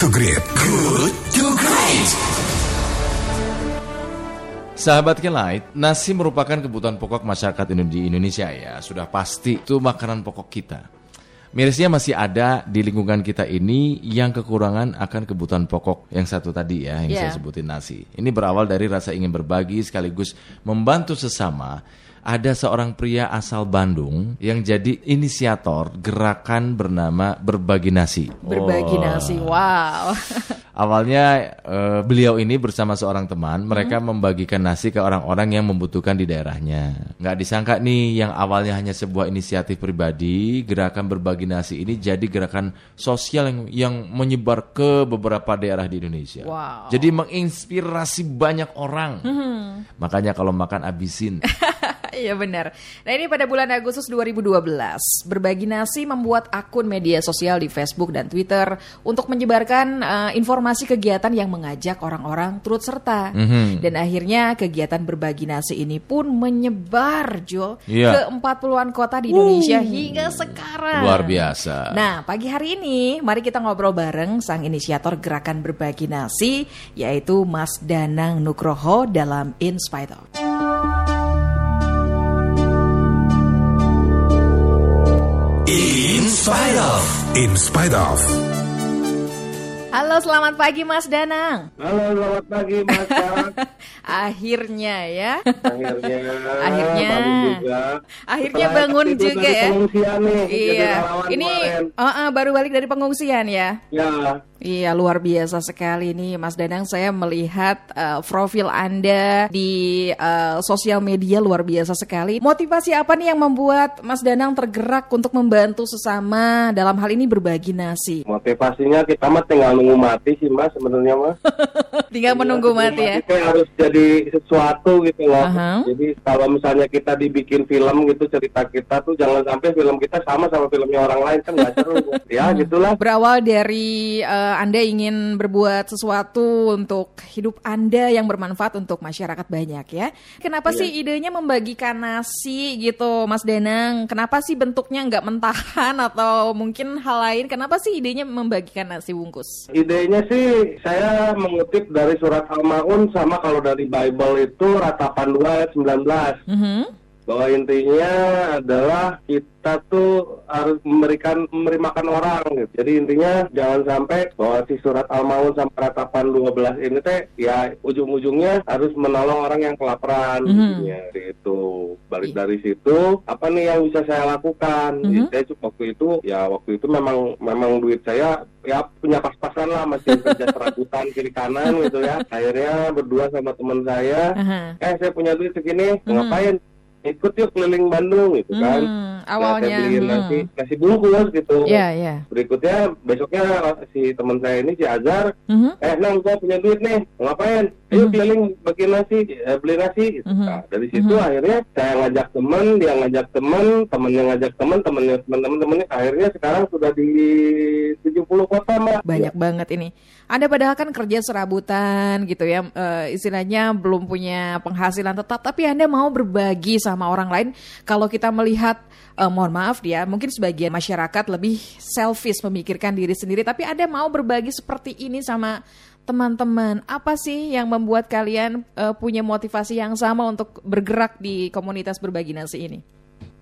to Great. Good to Great. Sahabat Kelight, nasi merupakan kebutuhan pokok masyarakat di Indonesia ya. Sudah pasti itu makanan pokok kita. Mirisnya masih ada di lingkungan kita ini yang kekurangan akan kebutuhan pokok yang satu tadi ya, yang Yeah. saya sebutin nasi. Ini berawal dari rasa ingin berbagi sekaligus membantu sesama. Ada seorang pria asal Bandung yang jadi inisiator gerakan bernama Berbagi Nasi. Berbagi Oh. nasi, wow. Awalnya eh, beliau ini bersama seorang teman, mereka Hmm. membagikan nasi ke orang-orang yang membutuhkan di daerahnya. Nggak disangka nih, yang awalnya hanya sebuah inisiatif pribadi, gerakan berbagi nasi ini jadi gerakan sosial yang, yang menyebar ke beberapa daerah di Indonesia. Wow. Jadi menginspirasi banyak orang. Makanya kalau makan abisin. Iya benar. Nah ini pada bulan Agustus 2012, Berbagi Nasi membuat akun media sosial di Facebook dan Twitter untuk menyebarkan eh, informasi kegiatan yang mengajak orang-orang turut serta. Mhm. Dan akhirnya kegiatan Berbagi Nasi ini pun menyebar, Jo, Iya. ke 40-an kota di Indonesia hingga sekarang. Luar biasa. Nah, pagi hari ini mari kita ngobrol bareng sang inisiator gerakan Berbagi Nasi yaitu Mas Danang Nugroho dalam In Spite Of. In spite of. Halo, selamat pagi Mas Danang. Halo, selamat pagi Mas Kak. Akhirnya ya. Akhirnya. Akhirnya. bangun juga. Akhirnya Setelah bangun juga ya. Nih. Iya. Ini uh, uh, baru balik dari pengungsian ya. Ya, Iya, luar biasa sekali nih Mas Danang. Saya melihat uh, profil Anda di uh, sosial media luar biasa sekali. Motivasi apa nih yang membuat Mas Danang tergerak untuk membantu sesama dalam hal ini berbagi nasi? motivasinya kita mah tinggal nunggu mati sih Mas sebenarnya Mas. Tinggal menunggu mati ya. Kita harus jadi sesuatu gitu loh. Aha. Jadi kalau misalnya kita dibikin film gitu cerita kita tuh jangan sampai film kita sama sama filmnya orang lain kan nggak seru. ya gitulah. Berawal dari eh, Anda ingin berbuat sesuatu untuk hidup Anda yang bermanfaat untuk masyarakat banyak ya. Kenapa sih idenya membagikan nasi gitu Mas Danang? Kenapa sih bentuknya nggak mentahan atau mungkin hal lain? Kenapa sih idenya membagikan nasi bungkus? Idenya sih saya mengutip dari surat Al-Maun sama kalau dari Bible itu ratapan 2 ayat 19 Mhm. Bahwa intinya adalah kita tuh harus memberikan memberi makan orang gitu. Jadi intinya jangan sampai bahwa si surat Al-Maun sampai ratapan 12 ini teh ya ujung-ujungnya harus menolong orang yang kelaparan Mhm. intinya. Jadi itu balik dari situ apa nih yang bisa saya lakukan? Mhm. Jadi saya waktu itu ya waktu itu memang memang duit saya ya punya pas-pasan lah masih kerja serabutan kiri kanan gitu ya. Akhirnya berdua sama teman saya Aha. eh saya punya duit segini Hmm. ngapain ikut yuk keliling Bandung gitu kan Hmm, Nah, awalnya. saya beliin hmm. nasi nasi bungkus gitu Ya, ya. berikutnya besoknya si teman saya ini si Azhar Mhm. eh nang gua punya duit nih ngapain ayo Mhm. keliling bagi nasi eh, beli nasi gitu. Mhm. Nah, dari situ Mhm. akhirnya saya ngajak temen dia ngajak temen temennya ngajak temen temennya temen-temen temennya akhirnya sekarang sudah di 70 kota mbak Banyak banget ini. Anda padahal kan kerja serabutan gitu ya, eh, istilahnya belum punya penghasilan tetap, tapi Anda mau berbagi sama orang lain. Kalau kita melihat, eh, mohon maaf ya, mungkin sebagian masyarakat lebih selfish memikirkan diri sendiri, tapi Anda mau berbagi seperti ini sama teman-teman. Apa sih yang membuat kalian eh, punya motivasi yang sama untuk bergerak di komunitas berbagi nasi ini?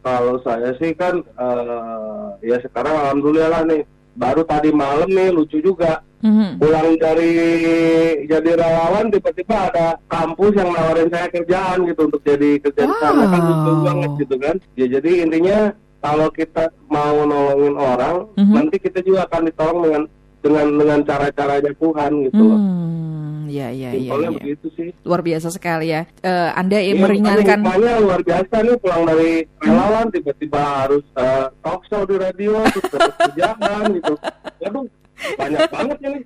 Kalau saya sih kan eh, ya sekarang alhamdulillah nih baru tadi malam nih lucu juga Mhm. pulang dari jadi relawan tiba-tiba ada kampus yang nawarin saya kerjaan gitu untuk jadi kerja di sana kan Wow. lucu banget gitu kan ya jadi intinya kalau kita mau nolongin orang Mhm. nanti kita juga akan ditolong dengan dengan dengan cara-caranya Tuhan gitu loh Hmm, ya, ya, ya, simpelnya ya. begitu sih Luar biasa sekali ya. Eh, anda yang Iya, meringankan. makanya hikmahnya luar biasa nih pulang dari relawan tiba-tiba harus eh, talk show di radio terus kerjaan gitu. Waduh banyak banget ini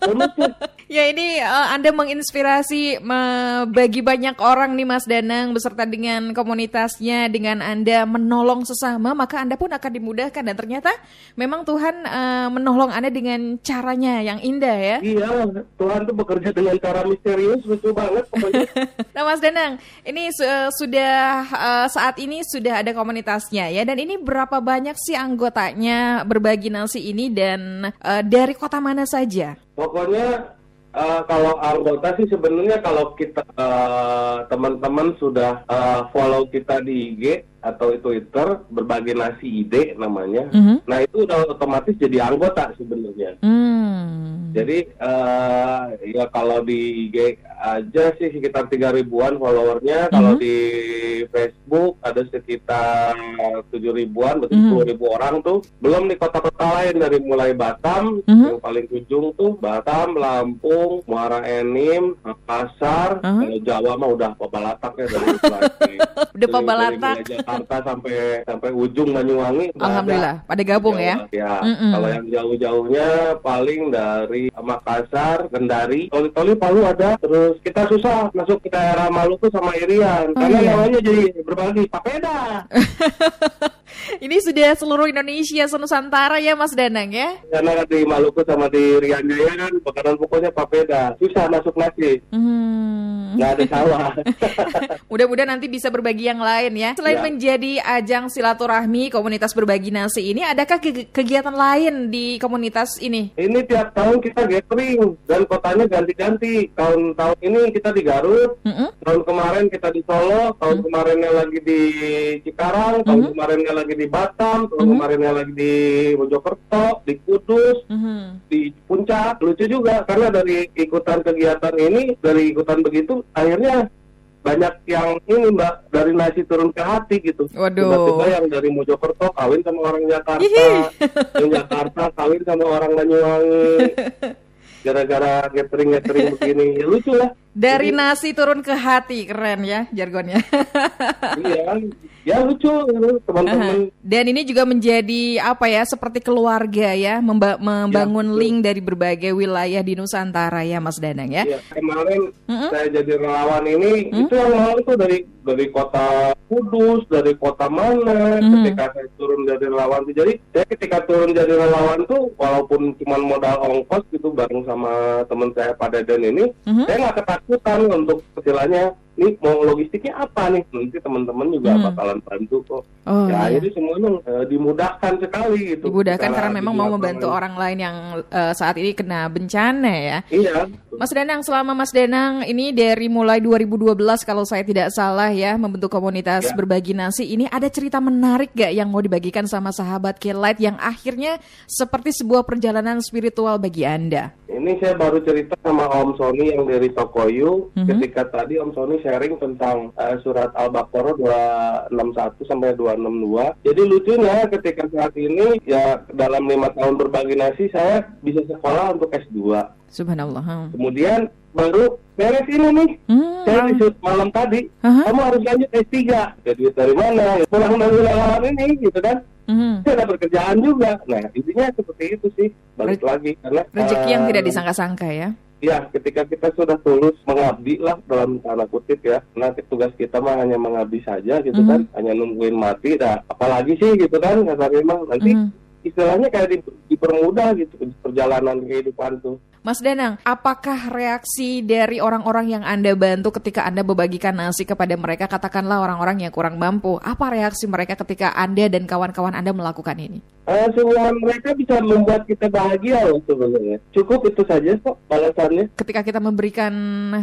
bonusnya. Ya ini uh, Anda menginspirasi me- bagi banyak orang nih Mas Danang beserta dengan komunitasnya dengan Anda menolong sesama maka Anda pun akan dimudahkan dan ternyata memang Tuhan uh, menolong Anda dengan caranya yang indah ya. Iya, Tuhan tuh bekerja dengan cara misterius, lucu banget pokoknya. Nah Mas Danang ini su- sudah uh, saat ini sudah ada komunitasnya ya dan ini berapa banyak sih anggotanya berbagi nasi ini dan uh, dari kota mana saja? Pokoknya eh, kalau anggota sih sebenarnya kalau kita eh, teman-teman sudah eh, follow kita di IG atau Twitter berbagi nasi ide namanya. Mhm. Nah itu udah otomatis jadi anggota sebenarnya. Hmm. Jadi eh, ya kalau di IG aja sih sekitar tiga ribuan followernya. Kalau Mhm. di Facebook ada sekitar tujuh ribuan, berarti Mhm. sepuluh ribu orang tuh. Belum di kota-kota lain dari mulai Batam Mhm. yang paling ujung tuh Batam, Lampung, Muara Enim, Makassar. Mhm. Kalau Jawa mah udah Pabalatak ya dari Udah dari Jakarta sampai sampai ujung Banyuwangi. udah ada. Alhamdulillah pada gabung ya. Jawa, Ya, Mm-mm. kalau yang jauh-jauhnya paling dari Makassar, Kendari, Toli-Toli, Palu ada. Terus kita susah masuk ke daerah Maluku sama Irian Oh, karena iya. namanya jadi berbagi papeda. Ini sudah seluruh Indonesia senusantara ya Mas Danang ya. karena di Maluku sama di Rian Jaya kan makanan pokoknya papeda. Susah masuk nasi, Hmm. Nggak ada sawah. Mudah-mudahan nanti bisa berbagi yang lain ya. Selain Ya. menjadi ajang silaturahmi komunitas berbagi nasi ini, adakah ke- kegiatan lain di komunitas ini? Ini tiap tahun kita gathering dan kotanya ganti-ganti. Tahun-tahun ini kita di Garut, Mm-mm. tahun kemarin kita di Solo, tahun kemarinnya lagi di Cikarang, tahun kemarinnya lagi di Batam, tahun kemarinnya lagi di Mojokerto, di Kudus, Mhm. di Puncak. Lucu juga karena dari ikutan kegiatan ini, dari ikutan begitu, akhirnya banyak yang ini mbak dari nasi turun ke hati gitu. Waduh. Tiba-tiba yang dari Mojokerto kawin sama orang Jakarta, yang Jakarta kawin sama orang Banyuwangi. Gara-gara gathering-gathering begini, ya lucu lah. Dari nasi turun ke hati, keren ya jargonnya. iya, ya lucu gitu, teman-teman. Dan ini juga menjadi apa ya seperti keluarga ya, memba- membangun betul. link dari berbagai wilayah di Nusantara ya Mas Danang ya. Ya, kemarin Mm-mm. saya jadi relawan ini itu yang mau itu dari dari kota Kudus, dari kota mana Mhm. ketika saya turun jadi relawan tuh. Jadi saya ketika turun jadi relawan tuh walaupun cuma modal ongkos gitu bareng sama teman saya pada dan ini, Mhm. saya nggak ketakutan untuk istilahnya nih mau logistiknya apa nih nanti teman-teman juga Mhm. bakalan bantu kok. Oh ya iya. jadi semuanya eh, dimudahkan sekali gitu. Dimudahkan karena memang mau membantu orang lain yang eh, saat ini kena bencana ya. Iya. Mas Danang, selama Mas Danang ini dari mulai 2012 kalau saya tidak salah ya membentuk komunitas Ya. berbagi nasi ini ada cerita menarik gak yang mau dibagikan sama sahabat Kelight yang akhirnya seperti sebuah perjalanan spiritual bagi Anda? Ini saya baru cerita sama Om Sony yang dari Tokoyu. Mhm. Ketika tadi Om Sony sharing tentang eh, surat Al-Baqarah 261 sampai 262. Jadi lucunya ketika saat ini ya dalam lima tahun berbagi nasi saya bisa sekolah untuk S2. Subhanallah. Kemudian baru beres ini nih. Hmm, Saya disuruh malam tadi, Aha. kamu harus lanjut S3. Ya, duit dari mana? Ya, pulang dari relawan ini gitu kan. Mhm. Saya ada pekerjaan juga. Nah, intinya seperti itu sih. Balik Re- lagi karena Rezeki yang eh, tidak disangka-sangka ya. Ya, ketika kita sudah tulus mengabdi lah dalam tanda kutip ya. Nanti tugas kita mah hanya mengabdi saja gitu Mhm. kan, hanya nungguin mati. Nah, apalagi sih gitu kan, kasarnya mah nanti Mhm. Istilahnya kayak di- dipermudah gitu perjalanan kehidupan tuh. Mas Danang, apakah reaksi dari orang-orang yang Anda bantu ketika Anda membagikan nasi kepada mereka, katakanlah orang-orang yang kurang mampu, apa reaksi mereka ketika Anda dan kawan-kawan Anda melakukan ini? Eh, semua mereka bisa membuat kita bahagia loh sebenarnya. Cukup itu saja kok balasannya. Ketika kita memberikan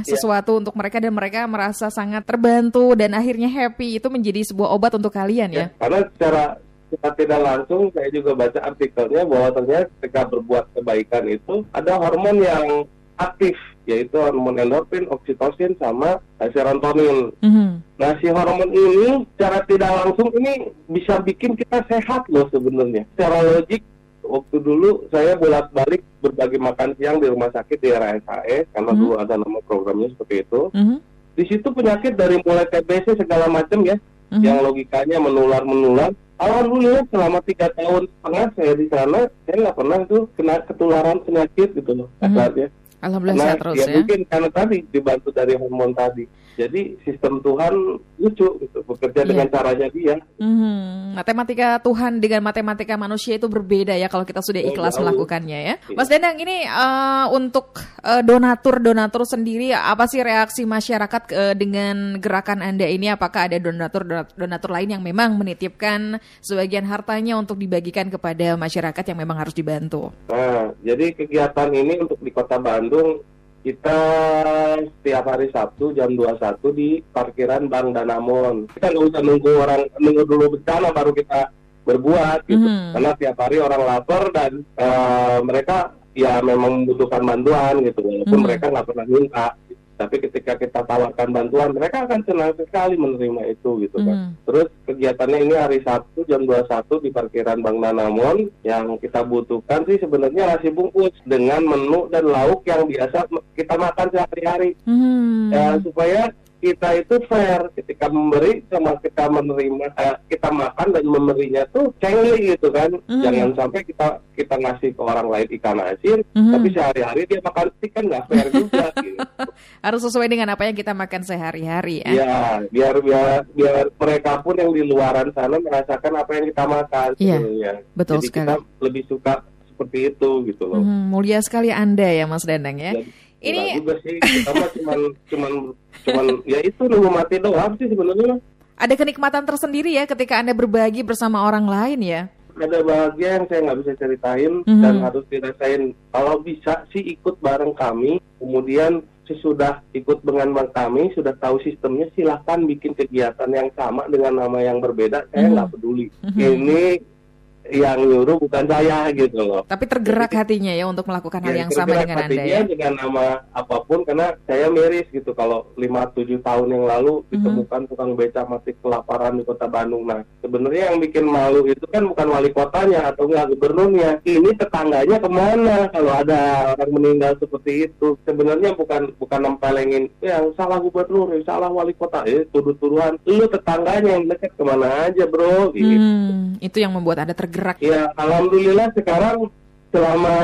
Iya. sesuatu untuk mereka dan mereka merasa sangat terbantu dan akhirnya happy, itu menjadi sebuah obat untuk kalian ya? Karena secara secara tidak langsung saya juga baca artikelnya bahwa ternyata ketika berbuat kebaikan itu ada hormon yang aktif yaitu hormon endorfin, oksitosin sama serotonin. Mhm. Nah si hormon ini secara tidak langsung ini bisa bikin kita sehat loh sebenarnya. Secara logik waktu dulu saya bolak-balik berbagi makan siang di rumah sakit di RSAE karena Mhm. dulu ada nama programnya seperti itu. Mhm. Di situ penyakit dari mulai TBC segala macam ya Mhm. yang logikanya menular menular. Alhamdulillah selama tiga tahun setengah saya di sana, saya nggak pernah tuh kena ketularan penyakit gitu loh Mhm. kasarnya. Alhamdulillah Karena sehat terus ya, ya. mungkin karena tadi dibantu dari hormon tadi. Jadi sistem Tuhan lucu gitu, bekerja Iya. dengan caranya dia. Hmm, matematika Tuhan dengan matematika manusia itu berbeda ya kalau kita sudah Oh, ikhlas jauh. melakukannya ya. Iya. Mas Danang ini eh, untuk eh, donatur-donatur sendiri apa sih reaksi masyarakat eh, dengan gerakan Anda ini? Apakah ada donatur-donatur lain yang memang menitipkan sebagian hartanya untuk dibagikan kepada masyarakat yang memang harus dibantu? Nah, jadi kegiatan ini untuk di Kota Bandung kita setiap hari Sabtu jam 21 di parkiran Bank Danamon. Kita nggak usah nunggu orang nunggu dulu bencana baru kita berbuat gitu. Mhm. Karena tiap hari orang lapar dan eh, mereka ya memang membutuhkan bantuan gitu. Walaupun Mhm. mereka nggak pernah minta. Tapi ketika kita tawarkan bantuan, mereka akan senang sekali menerima itu gitu kan. Mhm. Terus kegiatannya ini hari Sabtu jam 21 di parkiran Bang Nanamon yang kita butuhkan sih sebenarnya nasi bungkus dengan menu dan lauk yang biasa kita makan sehari-hari. Hmm. Ya, supaya kita itu fair ketika memberi sama kita menerima eh, kita makan dan memberinya tuh cengli gitu kan. Mhm. Jangan sampai kita kita ngasih ke orang lain ikan asin Mhm. tapi sehari-hari dia makan steak kan nggak fair juga gitu. Harus sesuai dengan apa yang kita makan sehari-hari ya. Ya, biar biar biar mereka pun yang di luaran sana merasakan apa yang kita makan Iya, sebenarnya. betul Jadi sekali. kita lebih suka seperti itu gitu loh. Mhm, mulia sekali Anda ya Mas Danang ya. Jadi, Ini enggak juga sih, mah cuman cuman cuman ya itu nunggu mati doang sih sebenarnya. ada kenikmatan tersendiri ya ketika Anda berbagi bersama orang lain ya. Ada bahagia yang saya nggak bisa ceritain Mhm. dan harus dirasain. Kalau bisa sih ikut bareng kami, kemudian sesudah ikut dengan bang kami sudah tahu sistemnya silahkan bikin kegiatan yang sama dengan nama yang berbeda saya Mhm. nggak peduli Mhm. ini yang nyuruh bukan saya gitu loh Tapi tergerak hatinya ya untuk melakukan hal Ya, yang sama dengan Anda ya. dengan nama apa pun karena saya miris gitu kalau 5-7 tahun yang lalu Mhm. ditemukan tukang beca mati kelaparan di kota Bandung nah sebenarnya yang bikin malu itu kan bukan wali kotanya atau enggak gubernurnya ini tetangganya ke mana kalau ada orang meninggal seperti itu sebenarnya bukan bukan nempelengin yang salah gubernur yang salah wali kota eh tuduh-tuduhan lu tetangganya yang dekat ke mana aja bro gitu. Hmm, itu yang membuat Anda tergerak. Ya, alhamdulillah sekarang selama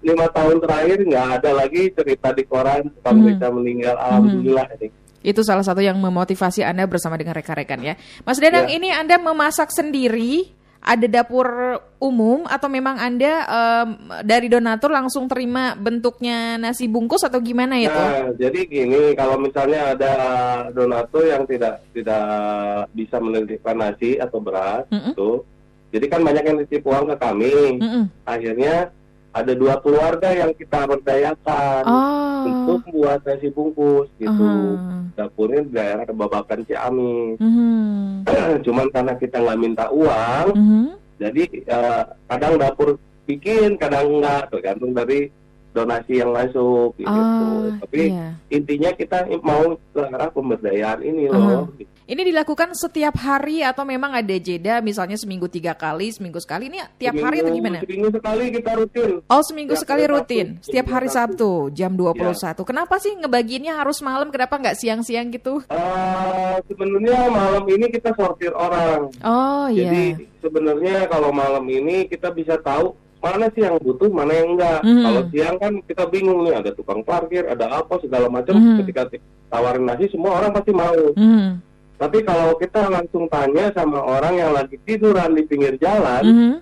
lima tahun terakhir nggak ada lagi cerita di koran tukang Hmm. meninggal. Alhamdulillah ini. Itu salah satu yang memotivasi Anda bersama dengan rekan-rekan ya. Mas Danang, Ya. ini Anda memasak sendiri? Ada dapur umum atau memang Anda em, dari donatur langsung terima bentuknya nasi bungkus atau gimana itu? Nah, jadi gini, kalau misalnya ada donatur yang tidak tidak bisa menitipkan nasi atau beras, Mm-mm. itu, jadi kan banyak yang titip uang ke kami. Mm-mm. Akhirnya ada dua keluarga yang kita berdayakan Oh. untuk buat nasi bungkus gitu. Aha. Dapurnya di daerah Kebabakan Ciamis. Mhm. Cuman karena kita nggak minta uang, Mhm. jadi eh, kadang dapur bikin, kadang enggak, tergantung dari donasi yang masuk gitu. Ah, Tapi iya. intinya kita mau ke arah pemberdayaan ini loh. Ini dilakukan setiap hari atau memang ada jeda misalnya seminggu tiga kali, seminggu sekali ini tiap hari atau Seminggu- gimana? Seminggu sekali kita rutin. Oh seminggu sekali hari Sabtu. rutin, setiap hari Seminggu Sabtu jam 21. Kenapa sih ngebagiinnya harus malam? Kenapa nggak siang-siang gitu? Eh, sebenarnya malam ini kita sortir orang. Oh iya. Jadi sebenarnya kalau malam ini kita bisa tahu mana sih yang butuh, mana yang enggak. Mhm. Kalau siang kan kita bingung nih, ada tukang parkir, ada apa segala macam. Mhm. Ketika tawarin nasi, semua orang pasti mau. Mhm. Tapi kalau kita langsung tanya sama orang yang lagi tiduran di pinggir jalan, Mhm.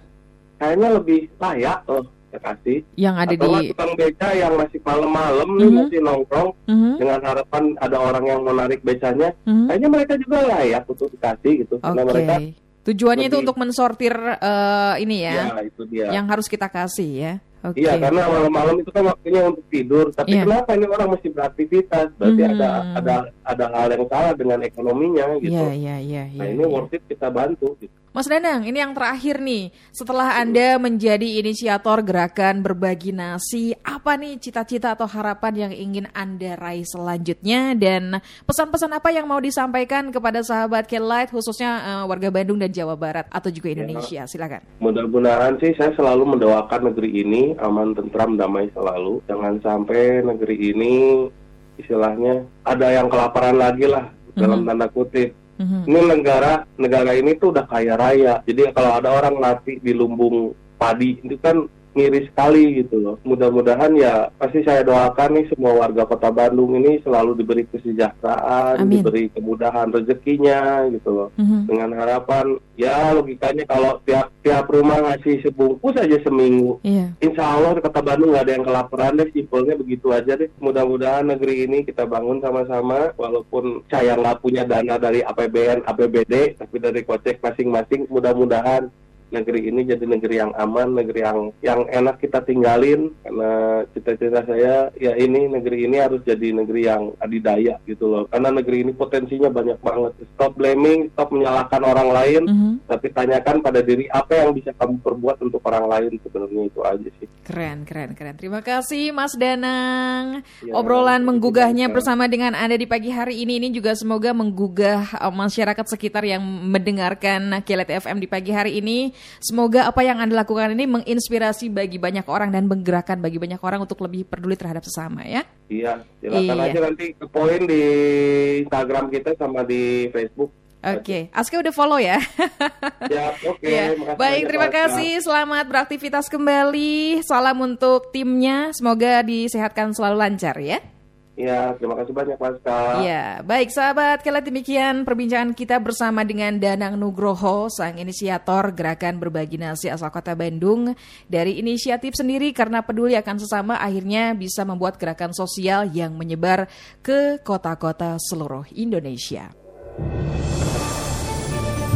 kayaknya lebih layak loh kasih. Yang ada Atau di. tukang beca yang masih malam-malam nih Mhm. masih nongkrong Mhm. dengan harapan ada orang yang menarik becanya, Mhm. kayaknya mereka juga layak untuk dikasih gitu. Karena Oke. mereka Tujuannya itu lebih- untuk mensortir eh, ini ya, ya itu dia. yang harus kita kasih ya. Oke. Iya, karena malam-malam itu kan waktunya untuk tidur. Tapi Iya. kenapa ini orang mesti beraktivitas? Berarti Hmm. ada ada ada hal yang salah dengan ekonominya gitu. Iya, iya, iya, Nah iya. ini iya. worth it kita bantu. Gitu. Mas Danang, ini yang terakhir nih. Setelah Anda menjadi inisiator gerakan berbagi nasi, apa nih cita-cita atau harapan yang ingin Anda raih selanjutnya dan pesan-pesan apa yang mau disampaikan kepada sahabat Light khususnya eh, warga Bandung dan Jawa Barat atau juga Indonesia? Silakan. Mudah-mudahan sih saya selalu mendoakan negeri ini aman, tentram, damai selalu. Jangan sampai negeri ini istilahnya ada yang kelaparan lagi lah dalam tanda kutip. Mhm. Ini negara negara ini tuh udah kaya raya. Jadi kalau ada orang mati di lumbung padi itu kan ngiri sekali gitu loh. Mudah-mudahan ya pasti saya doakan nih semua warga Kota Bandung ini selalu diberi kesejahteraan, Amin. diberi kemudahan rezekinya gitu loh. Mhm. Dengan harapan ya logikanya kalau tiap tiap rumah ngasih sebungkus aja seminggu. Iya. Insya Allah Kota Bandung nggak ada yang kelaparan deh, simpelnya begitu aja deh. Mudah-mudahan negeri ini kita bangun sama-sama, walaupun saya nggak punya dana dari APBN, APBD, tapi dari kocek masing-masing, mudah-mudahan negeri ini jadi negeri yang aman, negeri yang yang enak kita tinggalin. Karena cita-cita saya ya ini negeri ini harus jadi negeri yang adidaya gitu loh. Karena negeri ini potensinya banyak banget. Stop blaming, stop menyalahkan orang lain Mhm. tapi tanyakan pada diri apa yang bisa kamu perbuat untuk orang lain sebenarnya itu aja sih. Keren, keren, keren. Terima kasih Mas Danang. Ya, Obrolan menggugahnya kasih. bersama dengan Anda di pagi hari ini ini juga semoga menggugah uh, masyarakat sekitar yang mendengarkan Kilat FM di pagi hari ini. Semoga apa yang Anda lakukan ini menginspirasi bagi banyak orang dan menggerakkan bagi banyak orang untuk lebih peduli terhadap sesama ya. Iya, silakan Iya. aja nanti ke poin di Instagram kita sama di Facebook. Oke, Aska udah follow ya. Ya, oke. Ya, makasih baik, terima kasih. Selamat beraktivitas kembali. Salam untuk timnya. Semoga disehatkan selalu lancar ya. Ya, terima kasih banyak Mas Kak. Ya, baik sahabat, kala demikian perbincangan kita bersama dengan Danang Nugroho, sang inisiator gerakan berbagi nasi asal kota Bandung. Dari inisiatif sendiri karena peduli akan sesama akhirnya bisa membuat gerakan sosial yang menyebar ke kota-kota seluruh Indonesia.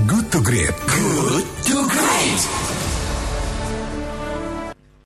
Good to Great. Good to Great.